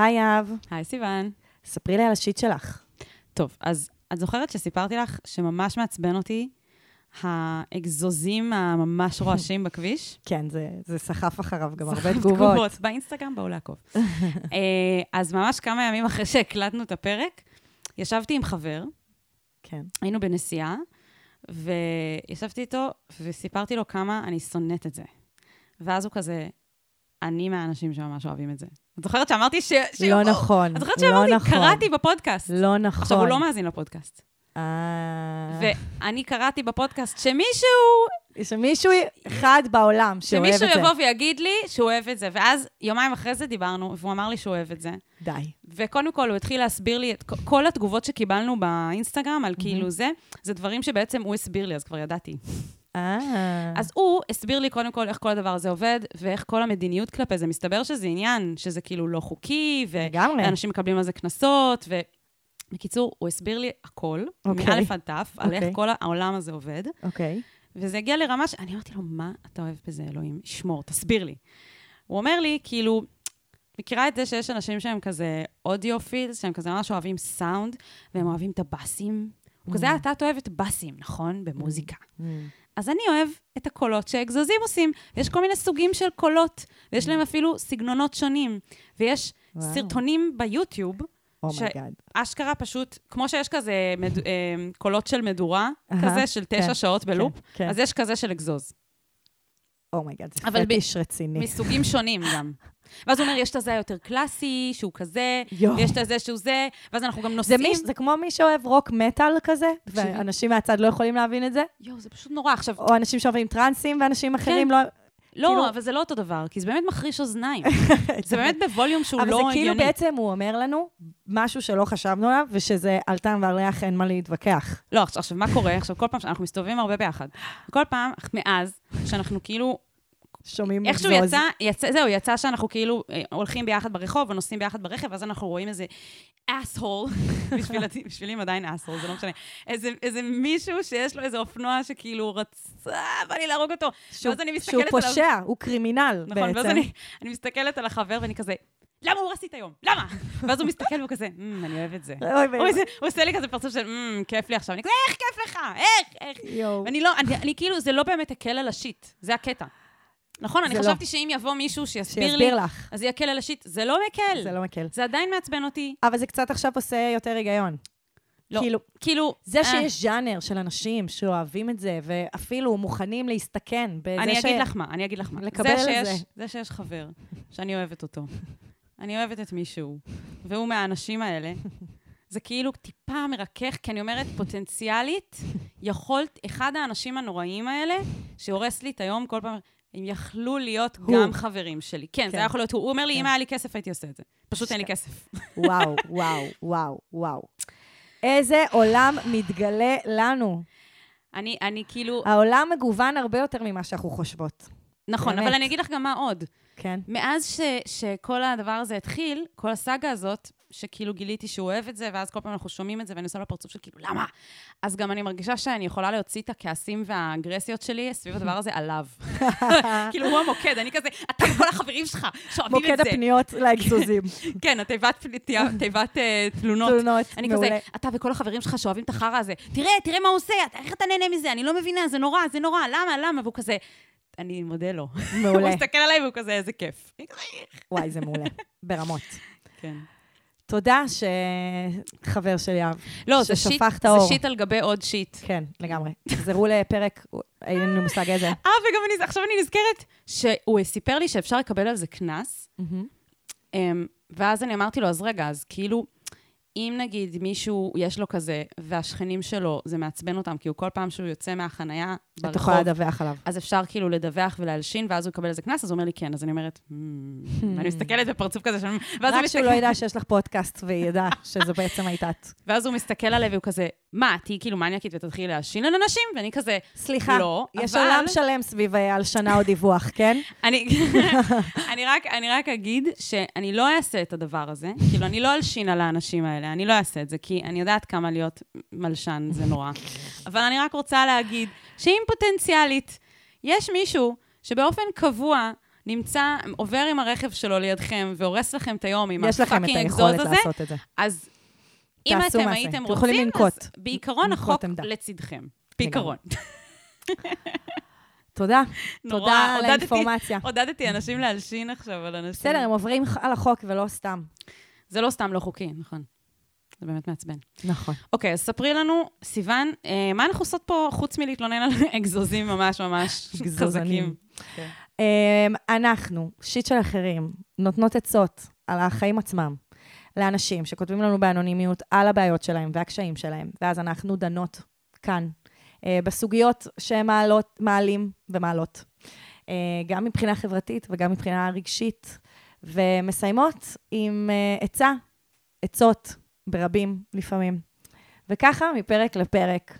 היי אהב, היי סיוון. ספרי לי על השיט שלך. טוב, אז את זוכרת שסיפרתי לך שממש מעצבן אותי האגזוזים הממש רועשים בכביש? כן, זה, זה סחף אחריו גם הרבה סחף תגובות. באינסטגרם באו לעקוב. אה, אז ממש כמה ימים אחרי שהקלטנו את הפרק, ישבתי עם חבר, כן. היינו בנסיעה, וישבתי איתו וסיפרתי לו כמה אני שונאת את זה. ואז הוא כזה, אני מהאנשים שממש אוהבים את זה. את זוכרת שאמרתי ש... ש- לא נכון, את זוכרת לא שאמרתי, נכון. קראתי בפודקאסט. לא נכון. עכשיו, הוא לא מאזין לפודקאסט. אה... ואני קראתי בפודקאסט שמישהו, שמישהו אחד בעולם שאוהב את זה. שמישהו יבוא ויגיד לי שהוא אוהב את זה. ואז יומיים אחרי זה דיברנו, והוא אמר לי שהוא אוהב את זה. די. וקודם כל, הוא התחיל להסביר לי את כל התגובות שקיבלנו באינסטגרם על כאילו זה, זה דברים שבעצם הוא הסביר לי, אז כבר ידעתי. אה... אז הוא הסביר לי קודם כל איך כל הדבר הזה עובד, ואיך כל המדיניות כלפי זה. מסתבר שזה עניין, שזה כאילו לא חוקי. ואנשים מקבלים על זה קנסות, ו... בקיצור, הוא הסביר לי הכל, אוקיי. מאלף עד תף, על איך אוקיי. כל העולם הזה עובד. אוקיי. וזה הגיע לרמה שאני אמרתי לו, מה אתה אוהב בזה, אלוהים? שמור, תסביר לי. הוא אומר לי, כאילו, מכירה את זה שיש אנשים שהם כזה אודיופילס, שהם כזה ממש אוהבים סאונד, והם אוהבים את הבאסים? הוא כזה, אתה את אוהבת באסים, נכון? במוזיקה. אז אני אוהב את הקולות שהאגזוזים עושים, ויש כל מיני סוגים של קולות, ויש להם אפילו סגנונות שונים. ויש וואו. סרטונים ביוטיוב, ש- oh my god. אשכרה פשוט, כמו שיש כזה מד... אה, קולות של מדורה, כזה של תשע כן, שעות בלופ, כן, כן. אז יש כזה של אגזוז. oh my god, זה אבל ב- פטיש רציני. מסוגים שונים גם. ואז הוא אומר, יש את הזה היותר קלאסי, שהוא כזה. ויש את הזה שהוא זה, ואז אנחנו גם זה, נוסעים. מי, זה כמו מי שאוהב רוק מטאל כזה. ואנשים מהצד לא יכולים להבין את זה, יואו, זה פשוט נורא. עכשיו, או אנשים שאוהבים טרנסים ואנשים אחרים כן. לא... לא, כאילו- אבל זה לא אותו דבר, כי זה באמת מחריש אוזניים. זה באמת בווליום שהוא אבל לא זה הגיוני. כאילו בעצם הוא אומר לנו משהו שלא חשבנו עליו, ושזה על טעם ועל ריח אין מה להתווכח. לא, עכשיו, עכשיו, מה קורה? עכשיו, כל פעם שאנחנו מסתובבים הרבה ביחד. כל פעם, מאז, שאנחנו כאילו, שומעים איכשהו. יצא, יצא, זהו, יצא שאנחנו כאילו אה, הולכים ביחד ברחוב ונוסעים ביחד ברכב, ואז אנחנו רואים איזה אסהול, בשבילי הם עדיין אסהול, זה לא משנה, איזה, איזה מישהו שיש לו איזה אופנוע שכאילו רצה, בא לי להרוג אותו. שהוא, ואז אני שהוא מסתכלת עליו. פושע, הוא קרימינל נכון, ואז בעצם. אני, אני מסתכלת על החבר ואני כזה, למה הוא רסית היום? למה? ואז הוא מסתכל והוא כזה, "מ, אני אוהב את זה. הוא עושה- לי כזה פרצוף של, "מ, כיף לי עכשיו. אני כזה, איך כיף לך? איך? איך? ואני לא, אני, אני כאילו, זה לא באמת הקל על השיט, זה הקטע. נכון, אני לא. חשבתי שאם יבוא מישהו שיסביר לי, שיסביר לך. אז יקל על השיט. זה לא מקל. זה לא מקל. זה עדיין מעצבן אותי. אבל זה קצת עכשיו עושה יותר היגיון. לא. כאילו, כאילו, זה אה, שיש ז'אנר של אנשים שאוהבים את זה, ואפילו מוכנים להסתכן בזה אני ש... אגיד לך מה, אני אגיד לך מה. לקבל זה שיש, זה. זה שיש חבר, שאני אוהבת אותו. אני אוהבת את מישהו, והוא מהאנשים האלה. זה כאילו טיפה מרכך, כי אני אומרת, פוטנציאלית, יכולת, אחד האנשים הנוראים האלה, שהורס לי את היום כל פעם, הם יכלו להיות הוא. גם חברים שלי. כן, כן. זה היה יכול להיות הוא. הוא אומר לי, כן. אם היה לי כסף, הייתי עושה את זה. פשוט אין לי שת- כסף. וואו, וואו, וואו, וואו. איזה עולם מתגלה לנו. אני, אני כאילו... העולם מגוון הרבה יותר ממה שאנחנו חושבות. נכון, באמת. אבל אני אגיד לך גם מה עוד. כן? מאז ש, שכל הדבר הזה התחיל, כל הסאגה הזאת, שכאילו גיליתי שהוא אוהב את זה, ואז כל פעם אנחנו שומעים את זה, ואני עושה לו פרצוף של כאילו, למה? אז גם אני מרגישה שאני יכולה להוציא את הכעסים והאגרסיות שלי סביב הדבר הזה עליו. כאילו, הוא המוקד, אני כזה, אתה וכל החברים שלך שאוהבים את מוקד זה. הפניות לאגזוזים. כן, התיבת אה, תלונות. תלונות, אני מעולה. כזה, אתה וכל החברים שלך שאוהבים את החרא הזה, תראה, תראה מה הוא עושה, איך אתה נהנה מזה? אני לא מבינה, זה נורא, זה נורא, למה, למה? והוא כזה, אני מודה לו. הוא מעולה. מסתכל עליי והוא כזה, איזה כיף. וואי, זה מעולה. ברמות. כן. תודה שחבר שלי אהב. לא, זה שיט, זה. שיט על גבי עוד שיט. כן, לגמרי. תחזרו לפרק, אין לנו מושג איזה. אה, וגם אני, עכשיו אני נזכרת שהוא סיפר לי שאפשר לקבל על זה קנס, אמ, ואז אני אמרתי לו, אז רגע, אז כאילו, אם נגיד מישהו, יש לו כזה, והשכנים שלו, זה מעצבן אותם, כי הוא כל פעם שהוא יוצא מהחנייה את ברחוב, יכולה לדווח עליו. אז אפשר כאילו לדווח ולהלשין, ואז הוא יקבל איזה קנס, אז הוא אומר לי כן. אז אני אומרת. ואני מסתכלת בפרצוף כזה, ואז הוא רק שהוא מסתכל- לא ידע שיש לך פודקאסט וידע שזו בעצם הייתה את. ואז הוא מסתכל עליי והוא כזה, מה, תהיי כאילו מניאקית ותתחילי להלשין על אנשים? ואני כזה, סליחה, לא, יש אבל- עולם שלם סביב אה, הלשנה או דיווח, כן? אני, אני, רק, אני רק אגיד שאני לא אעשה את הדבר הזה, כאילו, אני לא אלשין על האנשים האלה, אני לא אעשה את זה, כי אני יודעת כמה להיות מלשן זה נורא. אבל אני רק רוצה להגיד שאם פוטנציאלית יש מישהו שבאופן קבוע נמצא, עובר עם הרכב שלו לידכם והורס לכם את היום עם יש לכם את הפאקינג אקזוז היכולת הזה, לעשות את זה. אז אם אתם מעשה. הייתם רוצים, לנקוט. אז בעיקרון החוק עמדה. לצדכם. בעיקרון. תודה. נורא, תודה על האינפורמציה. עודדתי אנשים להלשין עכשיו על אנשים. בסדר, הם עוברים על החוק ולא סתם. זה לא סתם לא חוקי, נכון. זה באמת מעצבן. נכון. אוקיי, אז ספרי לנו, סיוון, אה, מה אנחנו עושות פה חוץ מלהתלונן על אגזוזים ממש ממש. חזקים? אמ, אנחנו, שיט של אחרים, נותנות עצות על החיים עצמם לאנשים שכותבים לנו באנונימיות על הבעיות שלהם והקשיים שלהם, ואז אנחנו דנות כאן אה, בסוגיות שהם מעלות, מעלים ומעלות, אה, גם מבחינה חברתית וגם מבחינה רגשית, ומסיימות עם אה, עצה, עצות ברבים לפעמים. וככה, מפרק לפרק.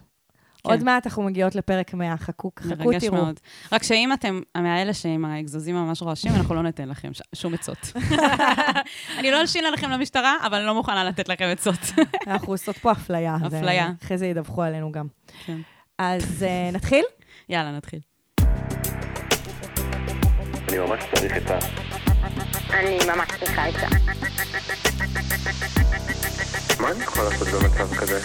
כן. עוד מעט אנחנו מגיעות לפרק 100, חכו, חכו, מרגש תראו. מאוד. רק שאם אתם מהאלה שעם האגזוזים ממש רועשים, אנחנו לא ניתן לכם ש- שום עצות. אני לא אלשין עליכם למשטרה, אבל אני לא מוכנה לתת לכם עצות. אנחנו עושות פה אפליה. זה- אפליה. אחרי זה ידווחו עלינו גם. כן. אז אה, נתחיל? יאללה, נתחיל. אני ממש צריך את ה... אני ממש צריכה עצה. מה אני יכול לעשות במצב כזה?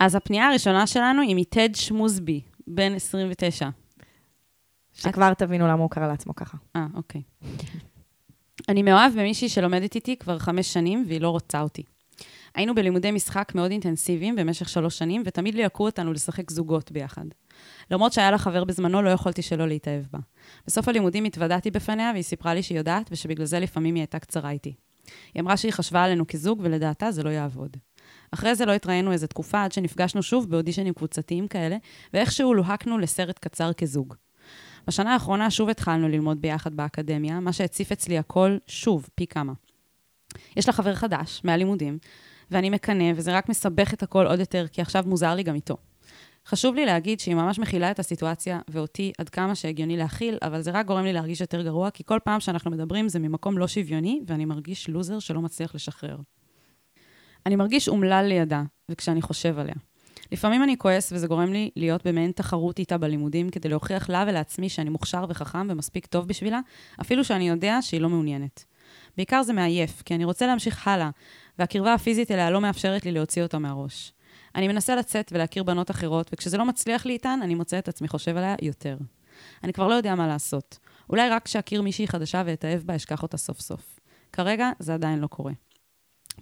אז הפנייה הראשונה שלנו היא מטד שמוזבי, בן 29. שכבר תבינו למה הוא קרא לעצמו ככה. אה, אוקיי. אני מאוהב במישהי שלומדת איתי כבר חמש שנים, והיא לא רוצה אותי. היינו בלימודי משחק מאוד אינטנסיביים במשך שלוש שנים, ותמיד ליהקו אותנו לשחק זוגות ביחד. למרות שהיה לה חבר בזמנו, לא יכולתי שלא להתאהב בה. בסוף הלימודים התוודעתי בפניה, והיא סיפרה לי שהיא יודעת, ושבגלל זה לפעמים היא הייתה קצרה איתי. היא אמרה שהיא חשבה עלינו כזוג, ולדעתה זה לא יעבוד. אחרי זה לא התראינו איזה תקופה, עד שנפגשנו שוב באודישנים קבוצתיים כאלה, ואיכשהו לוהקנו לסרט קצר כזוג. בשנה האחרונה שוב התחלנו ללמוד ביחד באקדמיה, מה שהציף אצלי הכל שוב, פי כמה. יש לה חבר חדש מהלימודים, ואני מקנא, וזה רק מסבך את הכל עוד יותר, כי עכשיו מוזר לי גם איתו. חשוב לי להגיד שהיא ממש מכילה את הסיטואציה, ואותי עד כמה שהגיוני להכיל, אבל זה רק גורם לי להרגיש יותר גרוע, כי כל פעם שאנחנו מדברים זה ממקום לא שוויוני, ואני מרגיש לוזר שלא מצליח לשחרר. אני מרגיש אומלל לידה, וכשאני חושב עליה. לפעמים אני כועס וזה גורם לי להיות במעין תחרות איתה בלימודים כדי להוכיח לה ולעצמי שאני מוכשר וחכם ומספיק טוב בשבילה, אפילו שאני יודע שהיא לא מעוניינת. בעיקר זה מעייף, כי אני רוצה להמשיך הלאה, והקרבה הפיזית אליה לא מאפשרת לי להוציא אותה מהראש. אני מנסה לצאת ולהכיר בנות אחרות, וכשזה לא מצליח לי איתן, אני מוצא את עצמי חושב עליה יותר. אני כבר לא יודע מה לעשות. אולי רק כשאכיר מישהי חדשה ואתאהב בה, אשכח אותה סוף סוף. כרגע זה עדיין לא קורה.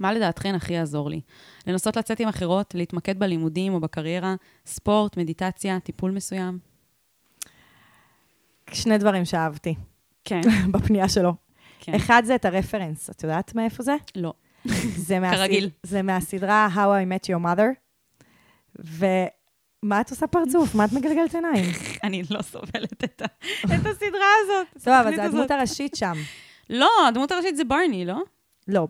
מה לדעתכן הכי יעזור לי? לנסות לצאת עם אחרות, להתמקד בלימודים או בקריירה, ספורט, מדיטציה, טיפול מסוים? שני דברים שאהבתי כן, בפנייה שלו. כן. אחד זה את הרפרנס, את יודעת מאיפה זה? לא. זה מהסד- כרגיל. זה מהסדרה How I Met Your Mother. ומה את עושה פרצוף? מה את מגלגלת עיניים? אני לא סובלת את, ה... את הסדרה הזאת. את טוב, אבל הזאת. הדמות הראשית שם. לא, הדמות הראשית זה ברני, לא? לא,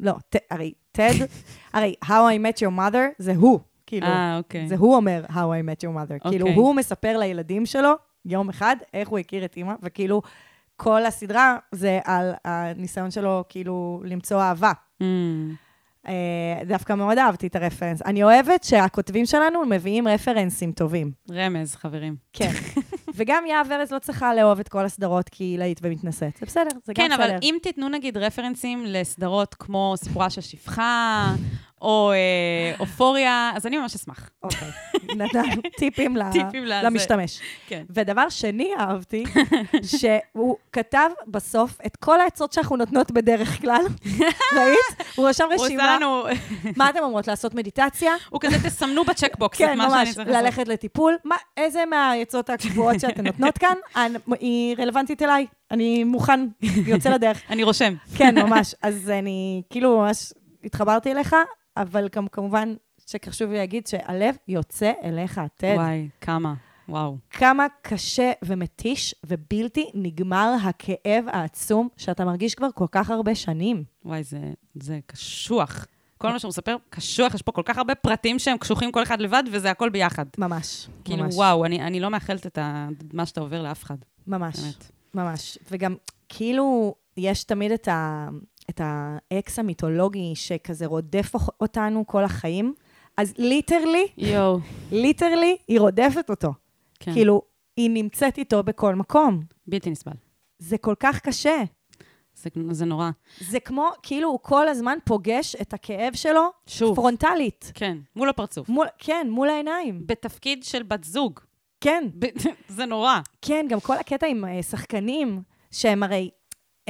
לא, ט- הרי טד, הרי How I Met Your Mother זה הוא, כאילו. אה, אוקיי. זה הוא אומר How I Met Your Mother. כאילו, אוקיי. הוא מספר לילדים שלו יום אחד איך הוא הכיר את אימא, וכאילו, כל הסדרה זה על הניסיון שלו, כאילו, למצוא אהבה. Mm, אה, דווקא מאוד אהבתי את הרפרנס. אני אוהבת שהכותבים שלנו מביאים רפרנסים טובים. רמז, חברים. כן. וגם יהב ארז לא צריכה לאהוב את כל הסדרות להיט ומתנשאת. זה בסדר, זה גם כן, בסדר. אבל אם תיתנו נגיד רפרנסים לסדרות כמו סיפורה של שפחה, או אה, אופוריה, אז אני ממש אשמח. אוקיי, נתנו טיפים. למשתמש. כן. ודבר שני אהבתי, שהוא כתב בסוף את כל העצות שאנחנו נותנות בדרך כלל. ראית? הוא רשם הוא עושה רשימה. לנו, מה אתם אומרות? לעשות מדיטציה? הוא כזה, תסמנו בצ'קבוקס כן, את מה שאני ממש, צריך לעשות. ללכת לטיפול. איזה מהעצות הקבועות שאתן נותנות כאן, היא רלוונטית אליי. אני מוכן, יוצא לדרך. אני רושם. כן, ממש. אז אני כאילו ממש התחברתי אליך, אבל גם כמובן שחשוב לי להגיד שהלב יוצא אליך, טד. וואי, כמה. וואו. כמה קשה ומתיש ובלתי נגמר הכאב העצום שאתה מרגיש כבר כל כך הרבה שנים. וואי, זה, זה קשוח. כל מה שהוא מספר, קשוח, יש פה כל כך הרבה פרטים שהם קשוחים כל אחד לבד, וזה הכל ביחד. ממש, כאילו, ממש. וואו, אני, אני לא מאחלת את ה, מה שאתה עובר לאף אחד. ממש, באמת. ממש. וגם, כאילו, יש תמיד את, ה, את האקס המיתולוגי שכזה רודף אותנו כל החיים, אז literally, יואו. literally, היא רודפת אותו. כן. כאילו, היא נמצאת איתו בכל מקום. בלתי נסבל. זה כל כך קשה. זה, זה נורא. זה כמו, כאילו, הוא כל הזמן פוגש את הכאב שלו שוב. פרונטלית. כן, מול הפרצוף. מול, כן, מול העיניים. בתפקיד של בת זוג. כן, ב- זה נורא. כן, גם כל הקטע עם אה, שחקנים, שהם הרי,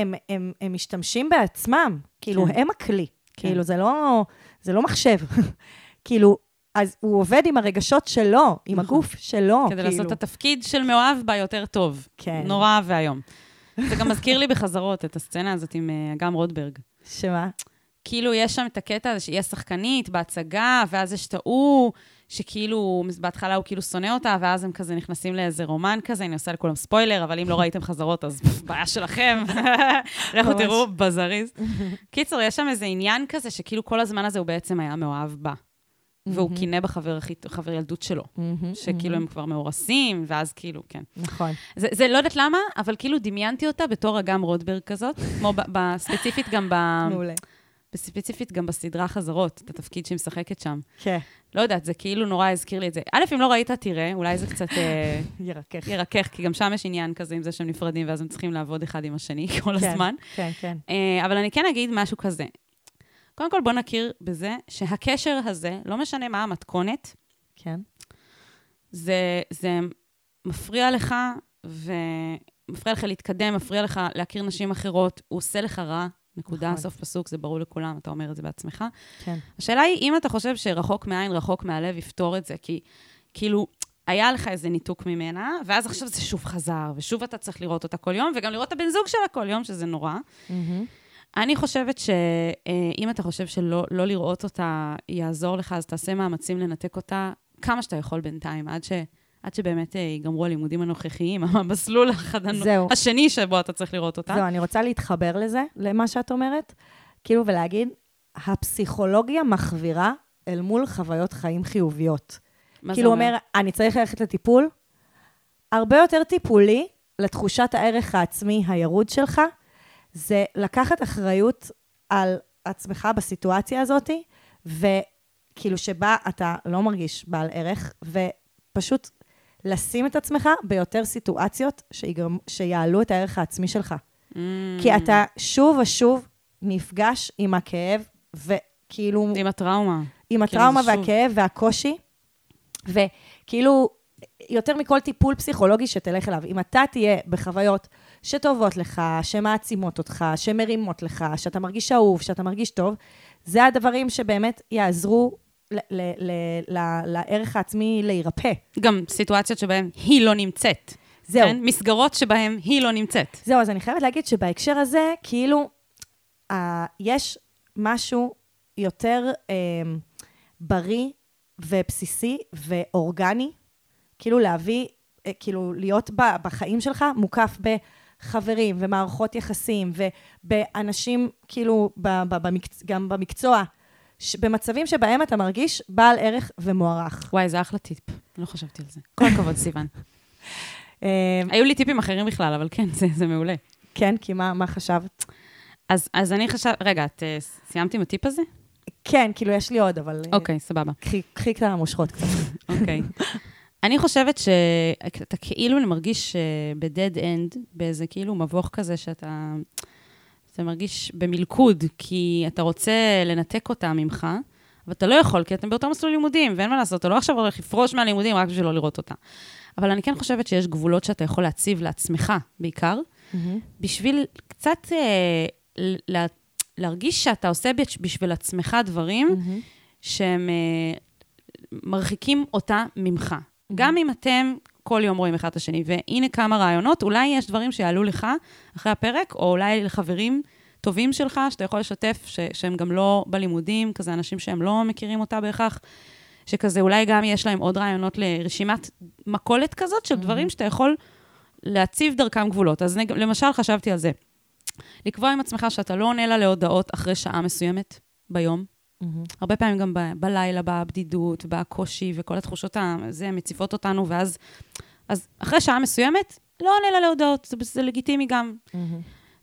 הם, הם, הם משתמשים בעצמם. כאילו, כן. הם הכלי. כן. כאילו, זה לא, זה לא מחשב. כאילו, אז הוא עובד עם הרגשות שלו, עם נכון. הגוף שלו. כדי כאילו. לעשות את התפקיד של מאוהב בה יותר טוב. כן. נורא ואיום. זה גם מזכיר לי בחזרות את הסצנה הזאת עם אה, אגם רוטברג. שמה? כאילו, יש שם את הקטע הזה שהיא השחקנית בהצגה, ואז יש את ההוא, שכאילו, בהתחלה הוא כאילו שונא אותה, ואז הם כזה נכנסים לאיזה רומן כזה, אני עושה לכולם ספוילר, אבל אם לא ראיתם חזרות, אז בעיה שלכם. לכו. תראו בזריז. קיצור, יש שם איזה עניין כזה, שכאילו כל הזמן הזה הוא בעצם היה מאוהב בה. והוא קינא בחבר חבר ילדות שלו. שכאילו הם כבר מאורסים, ואז כאילו, כן. נכון. זה, זה לא יודעת למה, אבל כאילו דמיינתי אותה בתור אגם רוטברג כזאת, כמו ספציפית גם ב... מעולה. בספציפית גם בסדרה חזרות, את התפקיד שהיא משחקת שם. כן, לא יודעת, זה כאילו נורא הזכיר לי את זה. א', אם לא ראית, תראה, אולי זה קצת אה, ירקך. ירכך, כי גם שם יש עניין כזה עם זה שהם נפרדים, ואז הם צריכים לעבוד אחד עם השני כל כן, הזמן. כן, כן. אה, אבל אני כן אגיד משהו כזה. קודם כל, בוא נכיר בזה שהקשר הזה, לא משנה מה המתכונת, כן. זה, זה מפריע לך, ומפריע לך להתקדם, מפריע לך להכיר נשים אחרות, הוא עושה לך רע, נקודה, נכון. סוף פסוק, זה ברור לכולם, אתה אומר את זה בעצמך. כן. השאלה היא, אם אתה חושב שרחוק מהעין, רחוק מהלב, יפתור את זה, כי כאילו, היה לך איזה ניתוק ממנה, ואז עכשיו זה שוב חזר, ושוב אתה צריך לראות אותה כל יום, וגם לראות את הבן זוג שלה כל יום, שזה נורא. מהמם. אני חושבת שאם אתה חושב שלא לא לראות אותה יעזור לך, אז תעשה מאמצים לנתק אותה כמה שאתה יכול בינתיים, עד, ש, עד שבאמת אה, ייגמרו הלימודים הנוכחיים, המסלול החדן, זהו. השני שבו אתה צריך לראות אותה. זהו, אני רוצה להתחבר לזה, למה שאת אומרת, כאילו, ולהגיד, הפסיכולוגיה מחווירה אל מול חוויות חיים חיוביות. מה זה כאילו, אומר, אני צריך ללכת לטיפול, הרבה יותר טיפולי לתחושת הערך העצמי הירוד שלך, זה לקחת אחריות על עצמך בסיטואציה הזאת, וכאילו שבה אתה לא מרגיש בעל ערך, ופשוט לשים את עצמך ביותר סיטואציות שיגרם, שיעלו את הערך העצמי שלך. Mm, כי אתה שוב ושוב נפגש עם הכאב, וכאילו... עם הטראומה. עם כאילו, הטראומה שוב. והכאב והקושי, וכאילו, יותר מכל טיפול פסיכולוגי שתלך אליו, אם אתה תהיה בחוויות שטובות לך, שמעצימות אותך, שמרימות לך, שאתה מרגיש אהוב, שאתה מרגיש טוב, זה הדברים שבאמת יעזרו לערך העצמי להירפא. גם סיטואציות שבהן היא לא נמצאת. זהו. כן? מסגרות שבהן היא לא נמצאת. זהו, אז אני חייבת להגיד שבהקשר הזה, כאילו, אה, יש משהו יותר אה, בריא ובסיסי ואורגני, כאילו להביא, אה, כאילו להיות ב, בחיים שלך מוקף בחברים ומערכות יחסים ובאנשים, כאילו, ב, ב, במקצ... גם במקצוע. במצבים שבהם אתה מרגיש בעל ערך ומוערך. וואי, זה אחלה טיפ. לא חשבתי על זה. כל הכבוד, סיוון. אה, היו לי טיפים אחרים בכלל, אבל כן, זה, זה מעולה. כן, כי מה, מה חשבת? אז, אז אני חשב... רגע, את אה, סיימת עם הטיפ הזה? כן, כאילו, יש לי עוד, אבל... אה, אוקיי, סבבה. קחי את המושכות קצת. אוקיי. אני חושבת שאתה כאילו מרגיש ב-dead end, באיזה כאילו מבוך כזה שאתה אתה מרגיש במלכוד, כי אתה רוצה לנתק אותה ממך, אבל אתה לא יכול, כי אתם באותו מסלול לימודים, ואין מה לעשות, אתה לא עכשיו הולך לפרוש מהלימודים רק בשביל לא לראות אותה. אבל אני כן חושבת שיש גבולות שאתה יכול להציב לעצמך, בעיקר, בשביל קצת אה, לה, להרגיש שאתה עושה בש- בשביל עצמך דברים שהם אה, מרחיקים אותה ממך. גם אם אתם כל יום רואים אחד את השני, והנה כמה רעיונות, אולי יש דברים שיעלו לך אחרי הפרק, או אולי לחברים טובים שלך, שאתה יכול לשתף, ש- שהם גם לא בלימודים, כזה אנשים שהם לא מכירים אותה בהכרח, שכזה אולי גם יש להם עוד רעיונות לרשימת מכולת כזאת של דברים שאתה יכול להציב דרכם גבולות. אז נג- למשל, חשבתי על זה. לקבוע עם עצמך שאתה לא עונה לה להודעות אחרי שעה מסוימת ביום. הרבה פעמים גם ב- בלילה, בבדידות, בקושי וכל התחושות הזה מציפות אותנו, ואז אז אחרי שעה מסוימת, לא עונה לה להודעות, זה, זה לגיטימי גם. מהמם.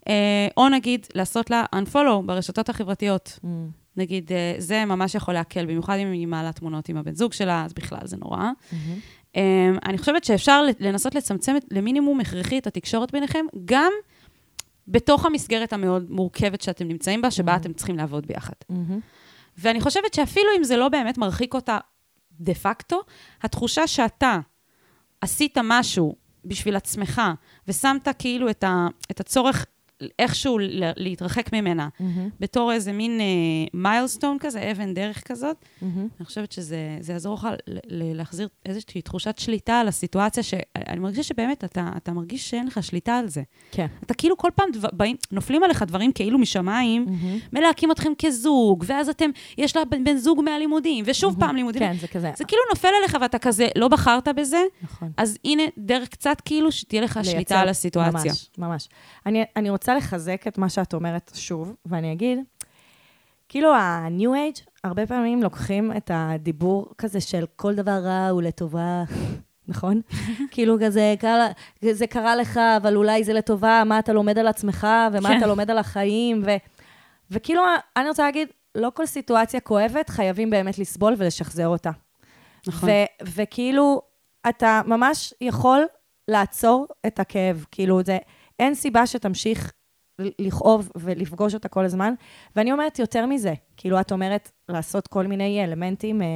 אה, או נגיד, לעשות לה unfollow ברשתות החברתיות. מהמם. נגיד, אה, זה ממש יכול להקל, במיוחד אם היא מעלה תמונות עם הבן זוג שלה, אז בכלל זה נורא. מהמם. אה, אני חושבת שאפשר לנסות לצמצם למינימום הכרחי את התקשורת ביניכם, גם בתוך המסגרת המאוד מורכבת שאתם נמצאים בה, שבה אתם צריכים לעבוד ביחד. מהמם. ואני חושבת שאפילו אם זה לא באמת מרחיק אותה דה פקטו, התחושה שאתה עשית משהו בשביל עצמך, ושמת כאילו את, ה, את הצורך איכשהו להתרחק ממנה, מהמם. בתור איזה מין מיילסטון כזה, אבן דרך כזאת, מהמם. אני חושבת שזה זה יעזור לך להחזיר איזושהי תחושת שליטה על הסיטואציה, שאני מרגישה שבאמת, אתה, אתה מרגיש שאין לך שליטה על זה. כן. אתה כאילו כל פעם דבר, באים, נופלים עליך דברים כאילו משמיים, מהמם. מלהקים אתכם כזוג, ואז אתם, יש לה בן, בן זוג מהלימודים, ושוב פעם לימודים. כן, זה כזה. זה כאילו נופל עליך ואתה כזה, לא בחרת בזה, נכון. אז הנה דרך קצת כאילו שתהיה לך שליטה על הסיטואציה. ממש, ממש. אני, אני רוצה לחזק את מה שאת אומרת שוב, ואני אגיד, כאילו ה-new age, הרבה פעמים לוקחים את הדיבור כזה של כל דבר רע הוא לטובה, נכון? כאילו כזה, קרה, זה קרה לך, אבל אולי זה לטובה, מה אתה לומד על עצמך, ומה כן. אתה לומד על החיים, ו, וכאילו, אני רוצה להגיד, לא כל סיטואציה כואבת חייבים באמת לסבול ולשחזר אותה. נכון. ו- וכאילו, אתה ממש יכול לעצור את הכאב. כאילו, זה, אין סיבה שתמשיך לכאוב ולפגוש אותה כל הזמן. ואני אומרת יותר מזה, כאילו, את אומרת לעשות כל מיני אלמנטים, אה,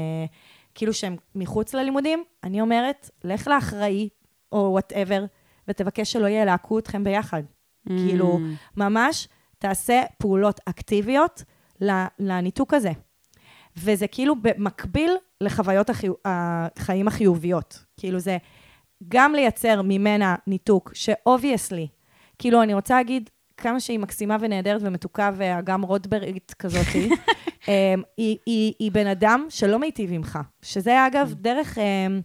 כאילו שהם מחוץ ללימודים, אני אומרת, לך לאחראי, או וואטאבר, ותבקש שלא ילהקו אתכם ביחד. כאילו, ממש תעשה פעולות אקטיביות לניתוק הזה. וזה כאילו במקביל לחוויות החיו... החיים החיוביות. כאילו זה גם לייצר ממנה ניתוק, ש obviously, כאילו אני רוצה להגיד כמה שהיא מקסימה ונהדרת ומתוקה ואגם רוטברית כזאתי, אמ, היא, היא, היא בן אדם שלא מיטיב עמך. שזה אגב דרך אמ,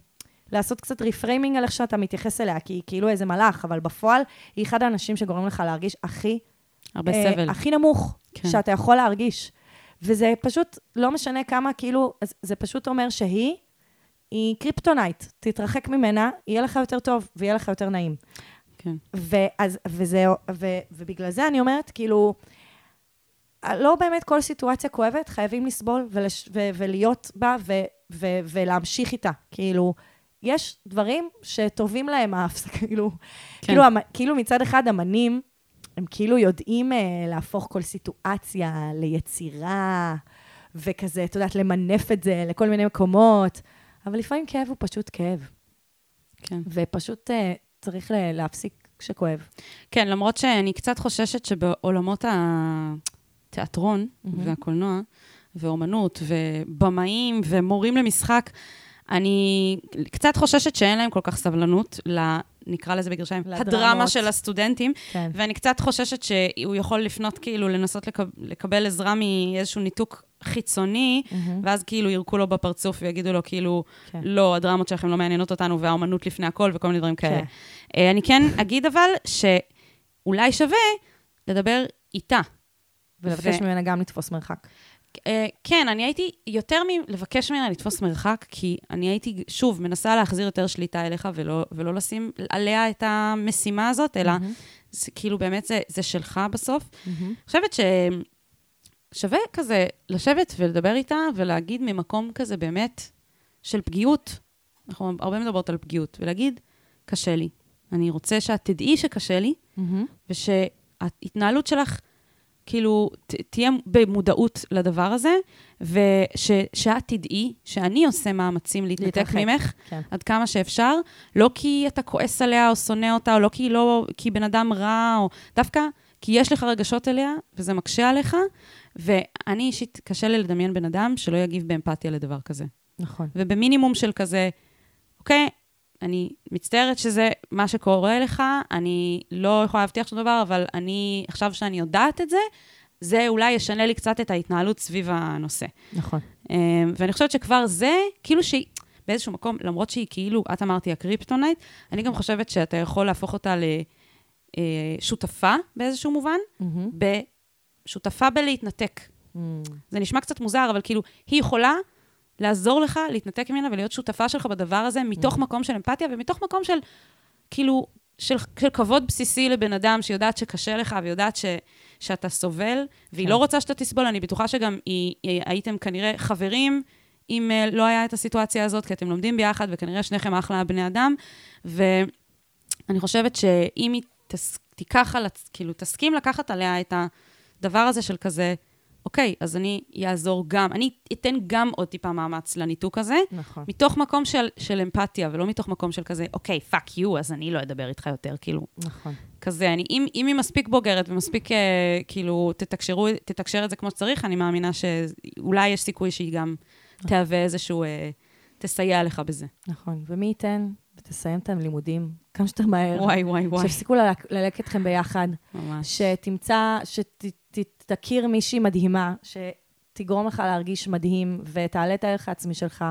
לעשות קצת reframing על איך שאתה מתייחס אליה, כי היא כאילו איזה מלאך, אבל בפועל היא אחד האנשים שגורם לך להרגיש הכי הרבה אה, סבל. הכי נמוך כן. כן. שאתה יכול להרגיש. וזה פשוט, לא משנה כמה, כאילו, זה פשוט אומר שהיא, היא kryptonite. תתרחק ממנה, יהיה לך יותר טוב ויהיה לך יותר נעים. כן. ואז, וזה, ו, ובגלל זה אני אומרת, כאילו, לא באמת כל סיטואציה כואבת, חייבים לסבול ולש, ו, ולהיות בה ו, ו, ולהמשיך איתה. כאילו, יש דברים שטובים להם ההפסקה, כאילו, כן. כאילו, כאילו מצד אחד אמנים, הם כאילו יודעים אה, להפוך כל סיטואציה ליצירה, וכזה, את יודעת, למנף את זה לכל מיני מקומות, אבל לפעמים כאב הוא פשוט כאב, כן. ופשוט אה, צריך להפסיק כשכואב. כן, למרות שאני קצת חוששת שבעולמות התיאטרון מהמם. והקולנוע, ואומנות, ובמאים, ומורים למשחק, אני קצת חוששת שאין להם כל כך סבלנות ל... נקרא לזה בגרשיים, לדרמות. הדרמה של הסטודנטים, כן. ואני קצת חוששת שהוא יכול לפנות, כאילו, לנסות לקב, לקבל עזרה מאיזשהו ניתוק חיצוני, מהמם. ואז כאילו ירקו לו בפרצוף ויגידו לו, כאילו, כן. לא, הדרמות שלכם לא מעניינות אותנו, והאומנות לפני הכל, וכל מיני דברים כאלה. כן. אה, אני כן אגיד אבל, שאולי שווה לדבר איתה. ולבקש ו- ממנה גם לתפוס מרחק. אה, כן, אני הייתי יותר מלבקש ממנה לתפוס מרחק, כי אני הייתי, שוב, מנסה להחזיר יותר שליטה אליך ולא, ולא לשים עליה את המשימה הזאת, אלא מהמם. זה, כאילו באמת זה, זה שלך בסוף. אני חושבת ששווה כזה לשבת ולדבר איתה ולהגיד ממקום כזה באמת של פגיעות. אנחנו הרבה מדברות על פגיעות, ולהגיד, קשה לי. אני רוצה שאת תדעי שקשה לי, מהמם. ושההתנהלות שלך, כאילו, ת, תהיה במודעות לדבר הזה, ושאת תדעי שאני עושה מאמצים להתנתק. ממך כן. עד כמה שאפשר, לא כי אתה כועס עליה או שונא אותה, או לא כי היא לא, כי בן אדם רע, או דווקא כי יש לך רגשות אליה, וזה מקשה עליך, ואני אישית, קשה לי לדמיין בן אדם שלא יגיב באמפתיה לדבר כזה. נכון. ובמינימום של כזה, אוקיי, אני מצטערת שזה מה שקורה לך, אני לא יכולה להבטיח שום דבר, אבל אני, עכשיו שאני יודעת את זה, זה אולי ישנה לי קצת את ההתנהלות סביב הנושא. נכון. אמ, ואני חושבת שכבר זה, כאילו שהיא, באיזשהו מקום, למרות שהיא כאילו, את אמרתי ה kryptonite, אני גם חושבת שאתה יכול להפוך אותה לשותפה באיזשהו מובן, מהמם. בשותפה בלהתנתק. מהמם. זה נשמע קצת מוזר, אבל כאילו, היא יכולה לעזור לך להתנתק ממנה ולהיות שותפה שלך בדבר הזה, מתוך מקום של אמפתיה ומתוך מקום של, כאילו, של, של כבוד בסיסי לבן אדם, שיודעת שקשה לך ויודעת ש, שאתה סובל, והיא כן. לא רוצה שאתה תסבול. אני בטוחה שגם היא, היא, הייתם כנראה חברים, אם אה, לא היה את הסיטואציה הזאת, כי אתם לומדים ביחד, וכנראה שניכם אחלה בני אדם. ואני חושבת שאם היא תס, תיקח על, כאילו, תסכים לקחת עליה את הדבר הזה של כזה, אוקיי, אז אני אעזור גם, אני אתן גם עוד טיפה מאמץ לניתוק הזה, נכון. מתוך מקום של, של אמפתיה, ולא מתוך מקום של כזה, אוקיי, fuck you, אז אני לא אדבר איתך יותר, כאילו, נכון. כזה, אני, אם, אם היא מספיק בוגרת ומספיק, אה, כאילו, תתקשרו, תתקשר את זה כמו שצריך, אני מאמינה שאולי יש סיכוי שהיא גם תהווה איזשהו, אה, תסייע לך בזה. נכון. ומי ייתן ותסיים את הלימודים כמה שיותר מהר. וואי, וואי, וואי, שיפסיקו ללק- ללקט אתכם ביחד. ממש. שתמצא, שתכיר מישהי מדהימה, שתגרום לך להרגיש מדהים, ותעלה את הערך העצמי שלך,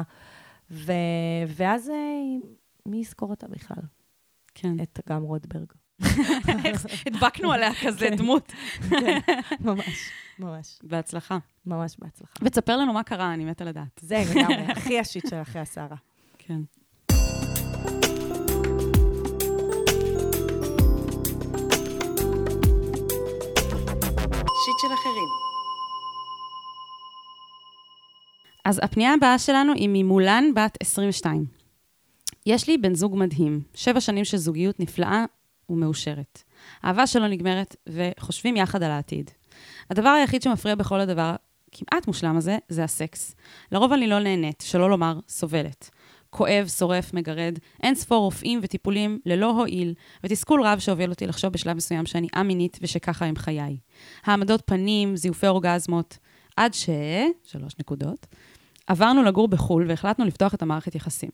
ו... ואז אה, מי יזכור אותה בכלל? כן. את אגם רוטברג. הדבקנו עליה כזה כן. דמות. כן, ממש, ממש, בהצלחה. ממש בהצלחה. ותספר לנו מה קרה, אני מתה לדעת. זה לגמרי, הכי השיט של אחרי הסערה. כן. אז הפנייה הבאה שלנו היא ממולן, בת 22. יש לי בן זוג מדהים, שבע שנים של זוגיות נפלאה ומאושרת. אהבה שלא נגמרת, וחושבים יחד על העתיד. הדבר היחיד שמפריע בכל הדבר כמעט מושלם הזה, זה הסקס. לרוב אני לא נהנית, שלא לומר סובלת. כואב, שורף, מגרד, אין ספור רופאים וטיפולים ללא הועיל, ותסכול רב שהוביל אותי לחשוב בשלב מסוים שאני א-מינית ושככה הם חיי. העמדות פנים, זיופי אורגזמות, עד ש... שלוש נקודות. עברנו לגור בחו"ל והחלטנו לפתוח את המערכת יחסים.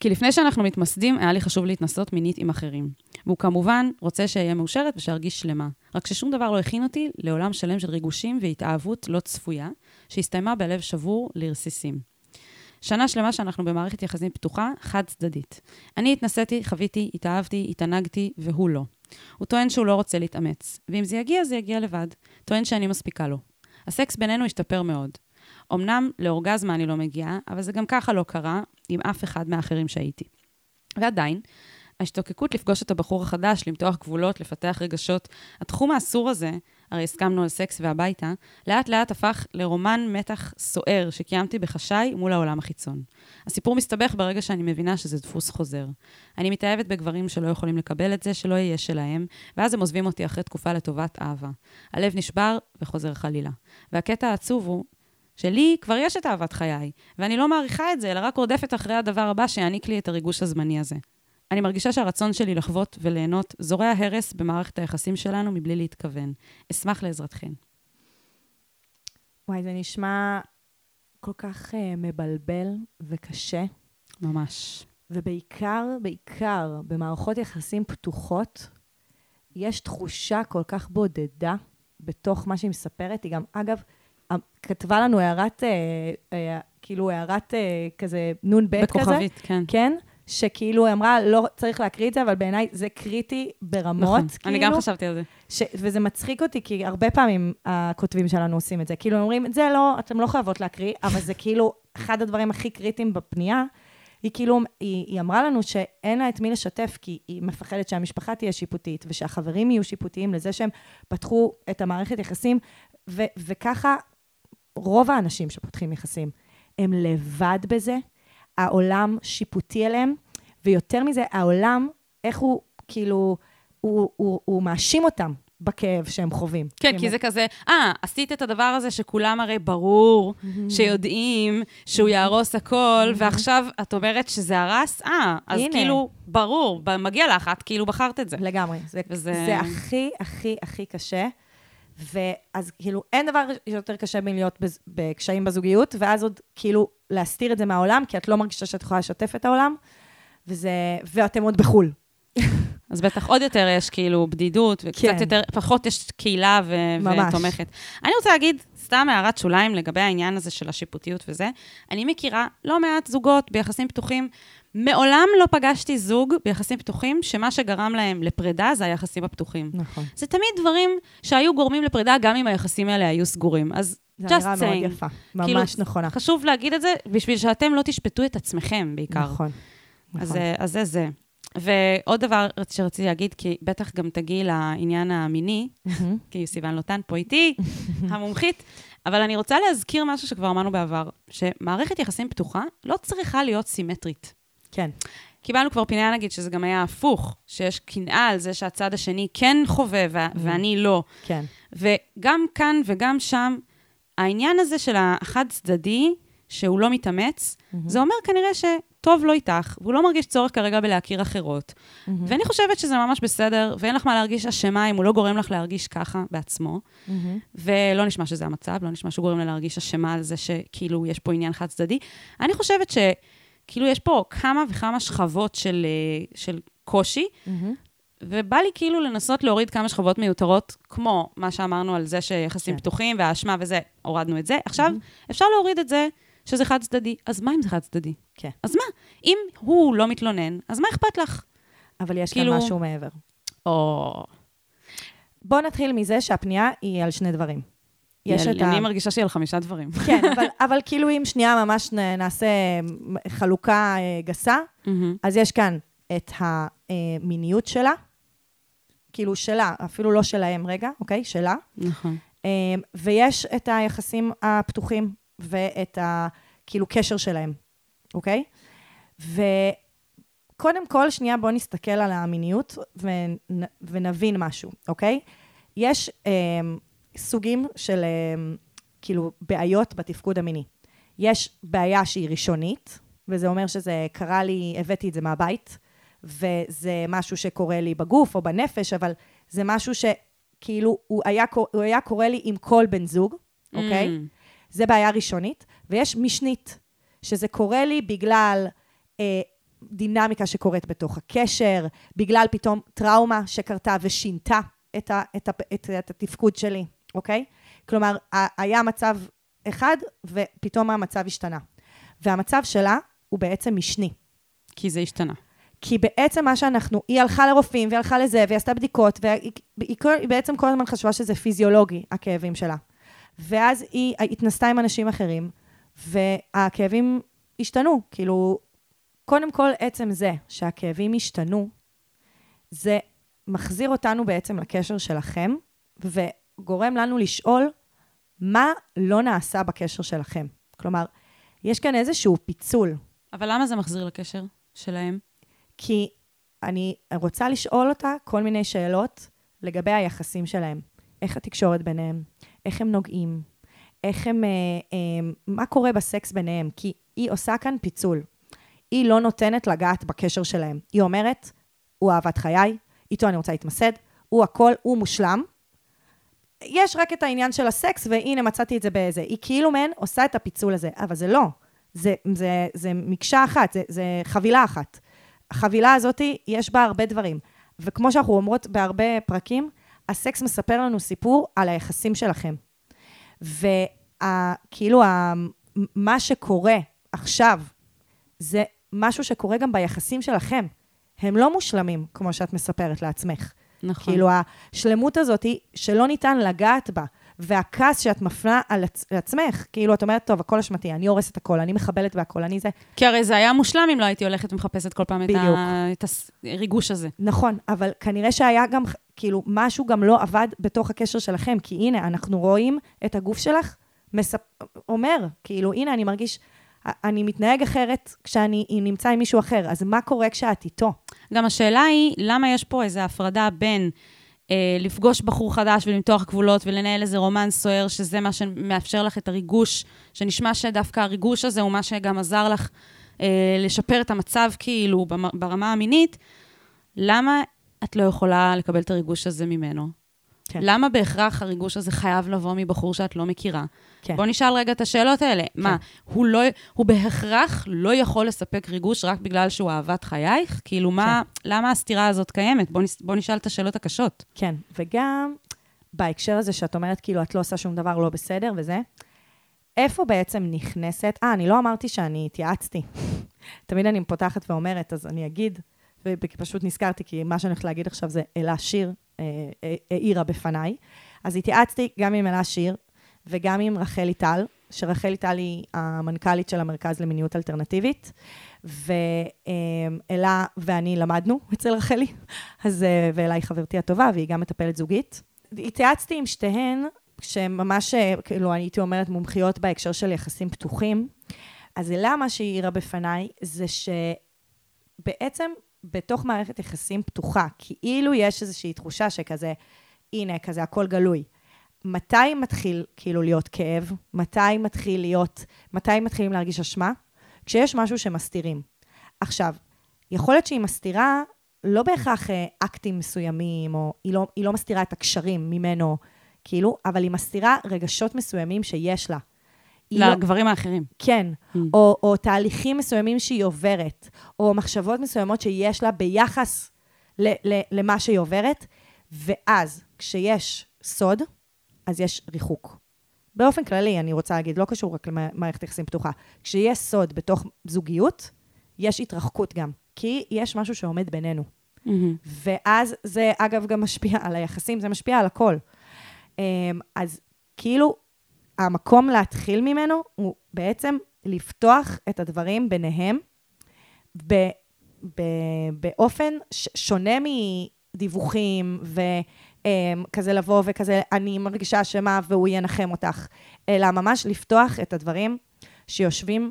כי לפני שאנחנו מתמסדים, היה לי חשוב להתנסות מינית עם אחרים. והוא כמובן רוצה שאהיה מאושרת ושארגיש שלמה. רק ששום דבר לא הכין אותי לעולם שלם של ריגושים והתאהבות לא צפויה, שהסתיימה בלב שבור לרסיסים. שנה שלמה שאנחנו במערכת יחסים פתוחה, חד-צדדית. אני התנסיתי, חוויתי, התאהבתי, התענגתי, והוא לא. הוא טוען שהוא לא רוצה להתאמץ, ואם זה יגיע, זה יגיע לבד. טוען שאני מספיקה לו. הסקס בינינו השתפר מאוד. אמנם לאורגזמה אני לא מגיעה, אבל זה גם ככה לא קרה עם אף אחד מהאחרים שהייתי. ועדיין, ההשתוקקות לפגוש את הבחור החדש, למתוח גבולות, לפתח רגשות, התחום האסור הזה, הרי הסכמנו על סקס והביתה, לאט לאט הפך לרומן מתח סוער שקיימתי בחשאי מול העולם החיצון. הסיפור מסתבך ברגע שאני מבינה שזה דפוס חוזר. אני מתאהבת בגברים שלא יכולים לקבל את זה, שלא יהיה שלהם, ואז הם עוזבים אותי אחרי תקופה לטובת אהבה. הלב נשבר וחוזר חלילה. והקטע העצוב הוא שלי כבר יש את אהבת חיי, ואני לא מעריכה את זה, אלא רק רודפת אחרי הדבר הבא שיעניק לי את הריגוש הזמני הזה. אני מרגישה שהרצון שלי לחוות וליהנות זורע הרס במערכת היחסים שלנו מבלי להתכוון. אשמח לעזרתכן. וואי, זה נשמע כל כך uh, מבלבל וקשה, ממש. ובעיקר, בעיקר במערכות יחסים פתוחות, יש תחושה כל כך בודדה בתוך מה שהיא מספרת. היא גם, אגב, אה, כתבה לנו הערת, אה, אה, כאילו הערת אה, כזה נ"ב כזה. בכוכבית, כן. כן? שכאילו היא אמרה, לא צריך להקריא את זה, אבל בעיניי זה קריטי ברמות, נכון. כאילו. אני גם חשבתי על זה. ש... וזה מצחיק אותי, כי הרבה פעמים הכותבים שלנו עושים את זה. כאילו, הם אומרים, את זה לא, אתם לא חייבות להקריא, אבל זה כאילו אחד הדברים הכי קריטיים בפנייה. היא כאילו, היא, היא אמרה לנו שאין לה את מי לשתף, כי היא מפחדת שהמשפחה תהיה שיפוטית, ושהחברים יהיו שיפוטיים לזה שהם פתחו את המערכת יחסים, ו, וככה רוב האנשים שפותחים יחסים, הם לבד בזה, העולם שיפוטי אליהם, ויותר מזה, העולם, איך הוא, כאילו, הוא, הוא, הוא מאשים אותם בכאב שהם חווים. כן, כי זה כזה, אה, עשית את הדבר הזה שכולם הרי ברור, שיודעים שהוא יהרוס הכל, ועכשיו את אומרת שזה הרס? אה, אז הנה. כאילו, ברור, מגיע לך, את כאילו בחרת את זה. לגמרי. זה, וזה- זה הכי, הכי, הכי קשה. ואז כאילו, אין דבר יותר קשה מלהיות בקשיים בזוגיות, ואז עוד כאילו להסתיר את זה מהעולם, כי את לא מרגישה שאת יכולה לשתף את העולם, וזה, ואתם עוד בחו"ל. אז בטח עוד יותר יש כאילו בדידות, וקצת כן. יותר, פחות יש קהילה ו- ממש. ותומכת. אני רוצה להגיד, סתם הערת שוליים לגבי העניין הזה של השיפוטיות וזה. אני מכירה לא מעט זוגות ביחסים פתוחים. מעולם לא פגשתי זוג ביחסים פתוחים, שמה שגרם להם לפרידה זה היחסים הפתוחים. נכון. זה תמיד דברים שהיו גורמים לפרידה, גם אם היחסים האלה היו סגורים. אז זו just אמירה מאוד saying. יפה. כאילו, ממש נכונה. חשוב להגיד את זה, בשביל שאתם לא תשפטו את עצמכם בעיקר. נכון. אז, נכון. אה, אז זה זה. ועוד דבר שרציתי להגיד, כי בטח גם תגיעי לעניין המיני, כי סיוון לוטן פה איתי, המומחית, אבל אני רוצה להזכיר משהו שכבר אמרנו בעבר, שמערכת יחסים פתוחה לא צריכה להיות סימטרית. כן. קיבלנו כבר פנייה, נגיד, שזה גם היה הפוך, שיש קנאה על זה שהצד השני כן חווה ו- ואני לא. כן. וגם כאן וגם שם, העניין הזה של החד-צדדי, שהוא לא מתאמץ, זה אומר כנראה שטוב לו איתך, והוא לא מרגיש צורך כרגע בלהכיר אחרות. ואני חושבת שזה ממש בסדר, ואין לך מה להרגיש אשמה אם הוא לא גורם לך להרגיש ככה בעצמו. ולא נשמע שזה המצב, לא נשמע שהוא גורם לה להרגיש אשמה על זה שכאילו יש פה עניין חד-צדדי. אני חושבת שכאילו יש פה כמה וכמה שכבות של, אה, של קושי, ובא לי כאילו לנסות להוריד כמה שכבות מיותרות, כמו מה שאמרנו על זה שיחסים כן. פתוחים והאשמה וזה, הורדנו את זה. עכשיו, אפשר להוריד את זה שזה חד-צדדי. אז מה אם זה חד-צדדי? כן. אז מה? אם הוא לא מתלונן, אז מה אכפת לך? אבל יש כאילו- כאן משהו מעבר. או... בואו נתחיל מזה שהפנייה היא על שני דברים. יש את ה... אני מרגישה שהיא על חמישה דברים. כן, אבל, אבל כאילו אם שנייה ממש נעשה חלוקה אה, גסה. אז יש כאן את המיניות שלה, כאילו שלה, אפילו לא שלהם רגע, אוקיי? שלה. נכון. אה, ויש את היחסים הפתוחים ואת ה... כאילו קשר שלהם, אוקיי? וקודם כל, שנייה, בואו נסתכל על המיניות ונ... ונבין משהו, אוקיי? יש אה, סוגים של אה, כאילו בעיות בתפקוד המיני. יש בעיה שהיא ראשונית, וזה אומר שזה קרה לי, הבאתי את זה מהבית, וזה משהו שקורה לי בגוף או בנפש, אבל זה משהו שכאילו הוא היה, הוא היה קורה לי עם כל בן זוג, אוקיי? Mm. זה בעיה ראשונית, ויש משנית, שזה קורה לי בגלל אה, דינמיקה שקורית בתוך הקשר, בגלל פתאום טראומה שקרתה ושינתה את, ה, את, ה, את, את התפקוד שלי, אוקיי? כלומר, היה מצב אחד, ופתאום המצב השתנה. והמצב שלה הוא בעצם משני. כי זה השתנה. כי בעצם מה שאנחנו, היא הלכה לרופאים, והיא הלכה לזה, והיא עשתה בדיקות, והיא היא, היא בעצם כל הזמן חשבה שזה פיזיולוגי, הכאבים שלה. ואז היא התנסתה עם אנשים אחרים, והכאבים השתנו. כאילו, קודם כל, עצם זה שהכאבים השתנו, זה מחזיר אותנו בעצם לקשר שלכם, וגורם לנו לשאול מה לא נעשה בקשר שלכם. כלומר, יש כאן איזשהו פיצול. אבל למה זה מחזיר לקשר שלהם? כי אני רוצה לשאול אותה כל מיני שאלות לגבי היחסים שלהם. איך התקשורת ביניהם? איך הם נוגעים? איך הם... אה, אה, מה קורה בסקס ביניהם? כי היא עושה כאן פיצול. היא לא נותנת לגעת בקשר שלהם. היא אומרת, הוא אהבת חיי, איתו אני רוצה להתמסד, הוא הכל, הוא מושלם. יש רק את העניין של הסקס, והנה מצאתי את זה באיזה. היא כאילו מעין עושה את הפיצול הזה, אבל זה לא. זה, זה, זה מקשה אחת, זה, זה חבילה אחת. החבילה הזאת, יש בה הרבה דברים. וכמו שאנחנו אומרות בהרבה פרקים, הסקס מספר לנו סיפור על היחסים שלכם. וכאילו, מה שקורה עכשיו, זה משהו שקורה גם ביחסים שלכם. הם לא מושלמים, כמו שאת מספרת לעצמך. נכון. כאילו, השלמות הזאת היא שלא ניתן לגעת בה. והכעס שאת מפנה על עצ- עצמך, כאילו, את אומרת, טוב, הכל אשמתי, אני הורסת הכל, אני מחבלת בהכל, אני זה. כי הרי זה היה מושלם אם לא הייתי הולכת ומחפשת כל פעם בדיוק. את הריגוש הזה. נכון, אבל כנראה שהיה גם, כאילו, משהו גם לא עבד בתוך הקשר שלכם, כי הנה, אנחנו רואים את הגוף שלך מספ... אומר, כאילו, הנה, אני מרגיש, אני מתנהג אחרת כשאני נמצא עם מישהו אחר, אז מה קורה כשאת איתו? גם השאלה היא, למה יש פה איזו הפרדה בין אה, לפגוש בחור חדש ולמתוח גבולות ולנהל איזה רומן סוער, שזה מה שמאפשר לך את הריגוש, שנשמע שדווקא הריגוש הזה הוא מה שגם עזר לך אה, לשפר את המצב כאילו ברמה המינית, למה את לא יכולה לקבל את הריגוש הזה ממנו? כן. למה בהכרח הריגוש הזה חייב לבוא מבחור שאת לא מכירה? כן. בוא נשאל רגע את השאלות האלה. כן. מה, הוא, לא, הוא בהכרח לא יכול לספק ריגוש רק בגלל שהוא אהבת חייך? כאילו, מה, למה הסתירה הזאת קיימת? בוא, נס, בוא נשאל את השאלות הקשות. כן, וגם בהקשר הזה שאת אומרת, כאילו, את לא עושה שום דבר לא בסדר וזה, איפה בעצם נכנסת, אה, אני לא אמרתי שאני התייעצתי. תמיד אני פותחת ואומרת, אז אני אגיד, ופשוט נזכרתי, כי מה שאני הולכת להגיד עכשיו זה אלה שיר, העירה בפניי. אז התייעצתי גם עם אלה שיר וגם עם רחלי טל, שרחל איטלי, המנכ"לית של המרכז למיניות אלטרנטיבית, ואלה ואני למדנו אצל רחלי, אז, אה, ואלה היא חברתי הטובה, והיא גם מטפלת זוגית. התייעצתי עם שתיהן, שממש, אה, כאילו, הייתי אומרת, מומחיות בהקשר של יחסים פתוחים. אז אלה, מה שהיא העירה בפניי, זה שבעצם בתוך מערכת יחסים פתוחה, כאילו יש איזושהי תחושה שכזה, הנה, כזה הכל גלוי. מתי מתחיל כאילו להיות כאב? מתי מתחיל להיות, מתי מתחילים להרגיש אשמה? כשיש משהו שמסתירים. עכשיו, יכול להיות שהיא מסתירה לא בהכרח אה, אקטים מסוימים, או היא לא, היא לא מסתירה את הקשרים ממנו, כאילו, אבל היא מסתירה רגשות מסוימים שיש לה. לא- לגברים האחרים. כן, Mm. או, או תהליכים מסוימים שהיא עוברת, או מחשבות מסוימות שיש לה ביחס ל, ל, למה שהיא עוברת, ואז, כשיש סוד, אז יש ריחוק. באופן כללי, אני רוצה להגיד, לא קשור רק למערכת יחסים פתוחה. כשיש סוד בתוך זוגיות, יש התרחקות גם, כי יש משהו שעומד בינינו. מהמם. ואז זה, אגב, גם משפיע על היחסים, זה משפיע על הכל. אמ, אז כאילו, המקום להתחיל ממנו הוא בעצם לפתוח את הדברים ביניהם ב, ב, באופן ש, שונה מדיווחים וכזה לבוא וכזה, אני מרגישה אשמה והוא ינחם אותך, אלא ממש לפתוח את הדברים שיושבים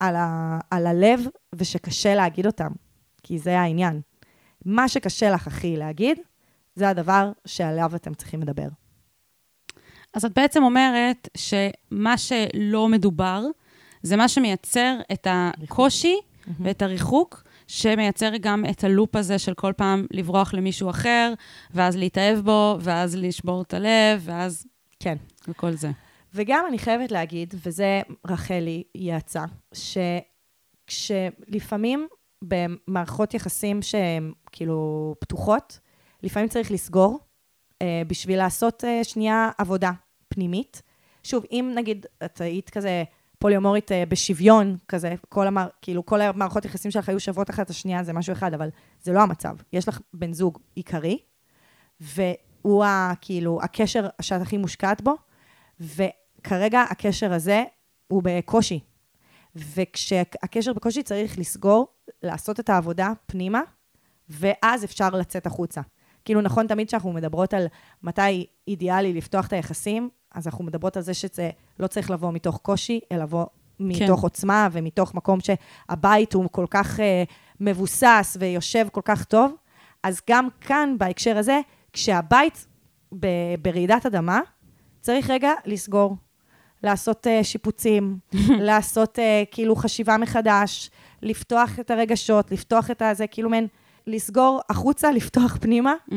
על, ה, על הלב ושקשה להגיד אותם, כי זה העניין. מה שקשה לך הכי להגיד, זה הדבר שעליו אתם צריכים לדבר. אז את בעצם אומרת שמה שלא מדובר, זה מה שמייצר את הקושי ואת הריחוק, שמייצר גם את הלופ הזה של כל פעם לברוח למישהו אחר, ואז להתאהב בו, ואז לשבור את הלב, ואז... כן. וכל זה. וגם אני חייבת להגיד, וזה רחלי יעצה, שכשלפעמים במערכות יחסים שהן כאילו פתוחות, לפעמים צריך לסגור בשביל לעשות אה, שנייה עבודה פנימית. שוב, אם נגיד את היית כזה פוליומורית אה, בשוויון, כזה, כל המער, כאילו כל המערכות יחסים שלך היו שוות אחת השנייה, זה משהו אחד, אבל זה לא המצב. יש לך בן זוג עיקרי, והוא ה, כאילו הקשר שאת הכי מושקעת בו, וכרגע הקשר הזה הוא בקושי. וכשהקשר בקושי צריך לסגור, לעשות את העבודה פנימה, ואז אפשר לצאת החוצה. כאילו, נכון תמיד כשאנחנו מדברות על מתי אידיאלי לפתוח את היחסים, אז אנחנו מדברות על זה שזה לא צריך לבוא מתוך קושי, אלא לבוא מתוך כן. עוצמה ומתוך מקום שהבית הוא כל כך uh, מבוסס ויושב כל כך טוב. אז גם כאן, בהקשר הזה, כשהבית ב- ברעידת אדמה, צריך רגע לסגור, לעשות uh, שיפוצים, לעשות uh, כאילו חשיבה מחדש, לפתוח את הרגשות, לפתוח את הזה, כאילו מעין לסגור החוצה, לפתוח פנימה, Mm,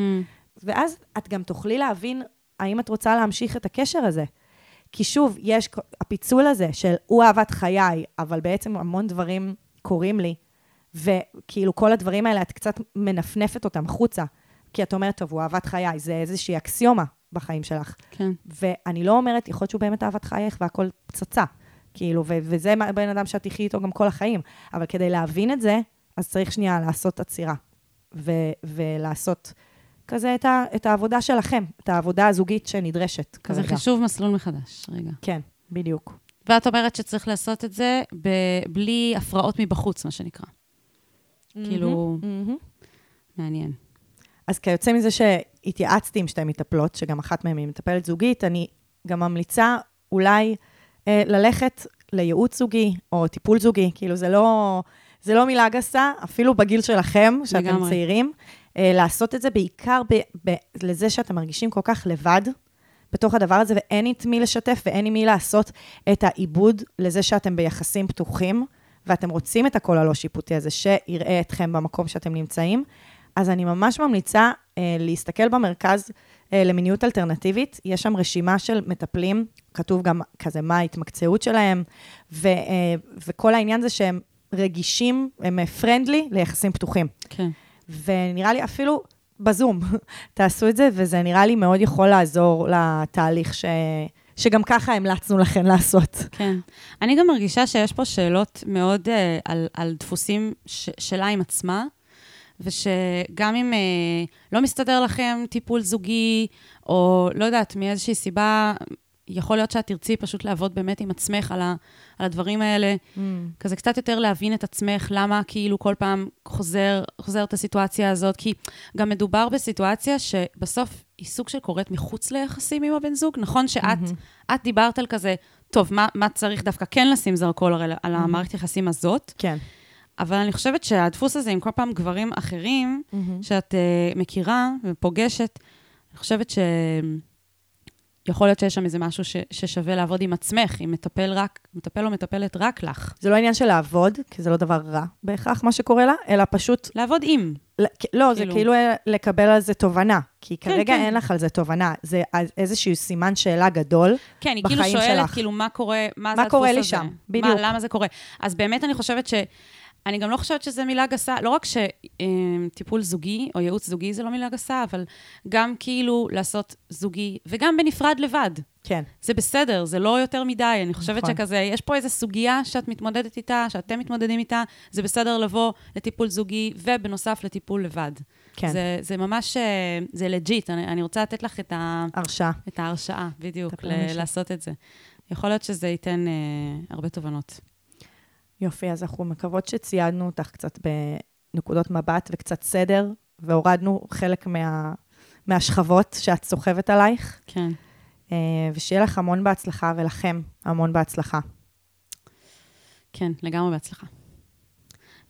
ואז את גם תוכלי להבין האם את רוצה להמשיך את הקשר הזה. כי שוב, יש הפיצול הזה של הוא אהבת חיי, אבל בעצם המון דברים קורים לי, וכאילו כל הדברים האלה, את קצת מנפנפת אותם החוצה, כי את אומרת, טוב, הוא אהבת חיי, זה איזושהי אקסיומה בחיים שלך. כן. ואני לא אומרת, יכול להיות שהוא באמת אהבת חייך והכל פצצה. כאילו, ו- וזה בן אדם שאת תחי איתו גם כל החיים. אבל כדי להבין את זה, אז צריך שנייה לעשות עצירה. ו- ולעשות כזה את, ה- את העבודה שלכם, את העבודה הזוגית שנדרשת כזה כרגע. חישוב מסלול מחדש, רגע. כן, בדיוק. ואת אומרת שצריך לעשות את זה ב- בלי הפרעות מבחוץ, מה שנקרא. כאילו- מהמם. מעניין. אז כיוצא מזה שהתייעצתי עם שתי מטפלות, שגם אחת מהן היא מטפלת זוגית, אני גם ממליצה אולי אה, ללכת לייעוץ זוגי או טיפול זוגי. כאילו, זה לא, זה לא מילה גסה, אפילו בגיל שלכם, שאתם לגמרי. צעירים, אה, לעשות את זה בעיקר ב, ב, לזה שאתם מרגישים כל כך לבד בתוך הדבר הזה, ואין את מי לשתף ואין עם מי לעשות את העיבוד לזה שאתם ביחסים פתוחים, ואתם רוצים את הקול הלא שיפוטי הזה, שיראה אתכם במקום שאתם נמצאים. אז אני ממש ממליצה אה, להסתכל במרכז אה, למיניות אלטרנטיבית. יש שם רשימה של מטפלים, כתוב גם כזה מה ההתמקצעות שלהם, ו, אה, וכל העניין זה שהם רגישים, הם פרנדלי ליחסים פתוחים. כן. ונראה לי אפילו בזום, תעשו את זה, וזה נראה לי מאוד יכול לעזור לתהליך ש... שגם ככה המלצנו לכן לעשות. כן. אני גם מרגישה שיש פה שאלות מאוד uh, על, על דפוסים ש, שלה עם עצמה, ושגם אם uh, לא מסתדר לכם טיפול זוגי, או לא יודעת, מאיזושהי סיבה, יכול להיות שאת תרצי פשוט לעבוד באמת עם עצמך על, ה, על הדברים האלה, Mm. כזה קצת יותר להבין את עצמך, למה כאילו כל פעם חוזר, חוזר הסיטואציה הזאת, כי גם מדובר בסיטואציה שבסוף היא סוג של קורית מחוץ ליחסים עם הבן זוג. נכון שאת. את דיברת על כזה, טוב, מה, מה צריך דווקא כן לשים זרקור על, על המערכת יחסים הזאת, כן. אבל אני חושבת שהדפוס הזה עם כל פעם גברים אחרים, מהמם. שאת uh, מכירה ופוגשת, אני חושבת ש... יכול להיות שיש שם איזה משהו ש, ששווה לעבוד עם עצמך, אם מטפל רק, מטפל או מטפלת רק לך. זה לא עניין של לעבוד, כי זה לא דבר רע בהכרח מה שקורה לה, אלא פשוט לעבוד עם. לא, זה כאילו- כאילו לקבל על זה תובנה. כי כרגע כן. אין לך על זה תובנה. זה איזשהו סימן שאלה גדול. כן, היא כאילו בחיים שואלת, שלך. כאילו, מה קורה, מה, מה זה הדפוס קורה לי הזה? שם? מה, בדיוק. למה זה קורה? אז באמת אני חושבת ש... אני גם לא חושבת שזו מילה גסה, לא רק שטיפול זוגי או ייעוץ זוגי זה לא מילה גסה, אבל גם כאילו לעשות זוגי, וגם בנפרד לבד. כן. זה בסדר, זה לא יותר מדי. אני חושבת נכון. שכזה, יש פה איזו סוגיה שאת מתמודדת איתה, שאתם מתמודדים איתה, זה בסדר לבוא לטיפול זוגי, ובנוסף לטיפול לבד. כן. זה, זה ממש, אה, זה לג'יט. אני, אני רוצה לתת לך את, ה, הרשעה. את ההרשאה, בדיוק, ל-. לעשות את זה. יכול להיות שזה ייתן אה, הרבה תובנות. יופי, אז אנחנו מקוות שציידנו אותך קצת בנקודות מבט וקצת סדר, והורדנו חלק מה, מהשכבות שאת סוחבת עלייך, כן. אה, ושיהיה לך המון בהצלחה, ולכם המון בהצלחה. כן, לגמרי בהצלחה.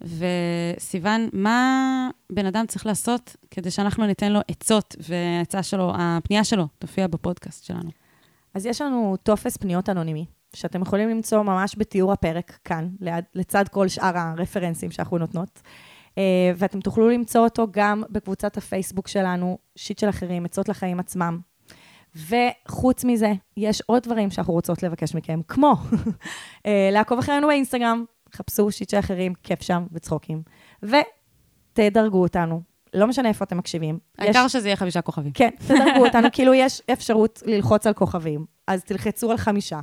וסיוון, מה בן אדם צריך לעשות כדי שאנחנו ניתן לו עצות, והעצה שלו, הפנייה שלו, תופיע בפודקאסט שלנו? אז יש לנו טופס פניות אנונימי, שאתם יכולים למצוא ממש בתיאור הפרק כאן, ליד, לצד כל שאר הרפרנסים שאנחנו נותנות. Uh, ואתם תוכלו למצוא אותו גם בקבוצת הפייסבוק שלנו, שיט של אחרים, עצות לחיים עצמם. וחוץ מזה, יש עוד דברים שאנחנו רוצות לבקש מכם, כמו uh, לעקוב אחרינו באינסטגרם, חפשו שיט של אחרים, כיף שם וצחוקים. ותדרגו אותנו, לא משנה איפה אתם מקשיבים. יש- העיקר שזה יהיה חמישה כוכבים. כן, תדרגו אותנו, כאילו יש אפשרות ללחוץ על כוכבים, אז תלחצו על חמישה.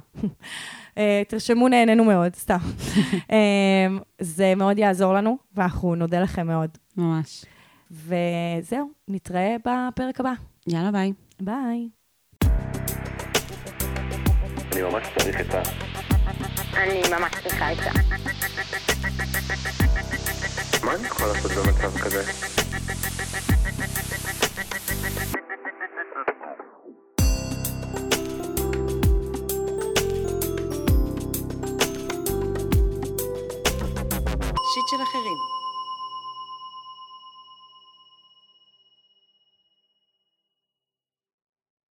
אה, תרשמו נהנינו מאוד, סתם. אה, זה מאוד יעזור לנו, ואנחנו נודה לכם מאוד. ממש. וזהו, נתראה בפרק הבא. יאללה, ביי. ביי. אני ממש צריך את ה... אני ממש צריכה את זה. מה אני יכול לעשות במצב כזה? של אחרים.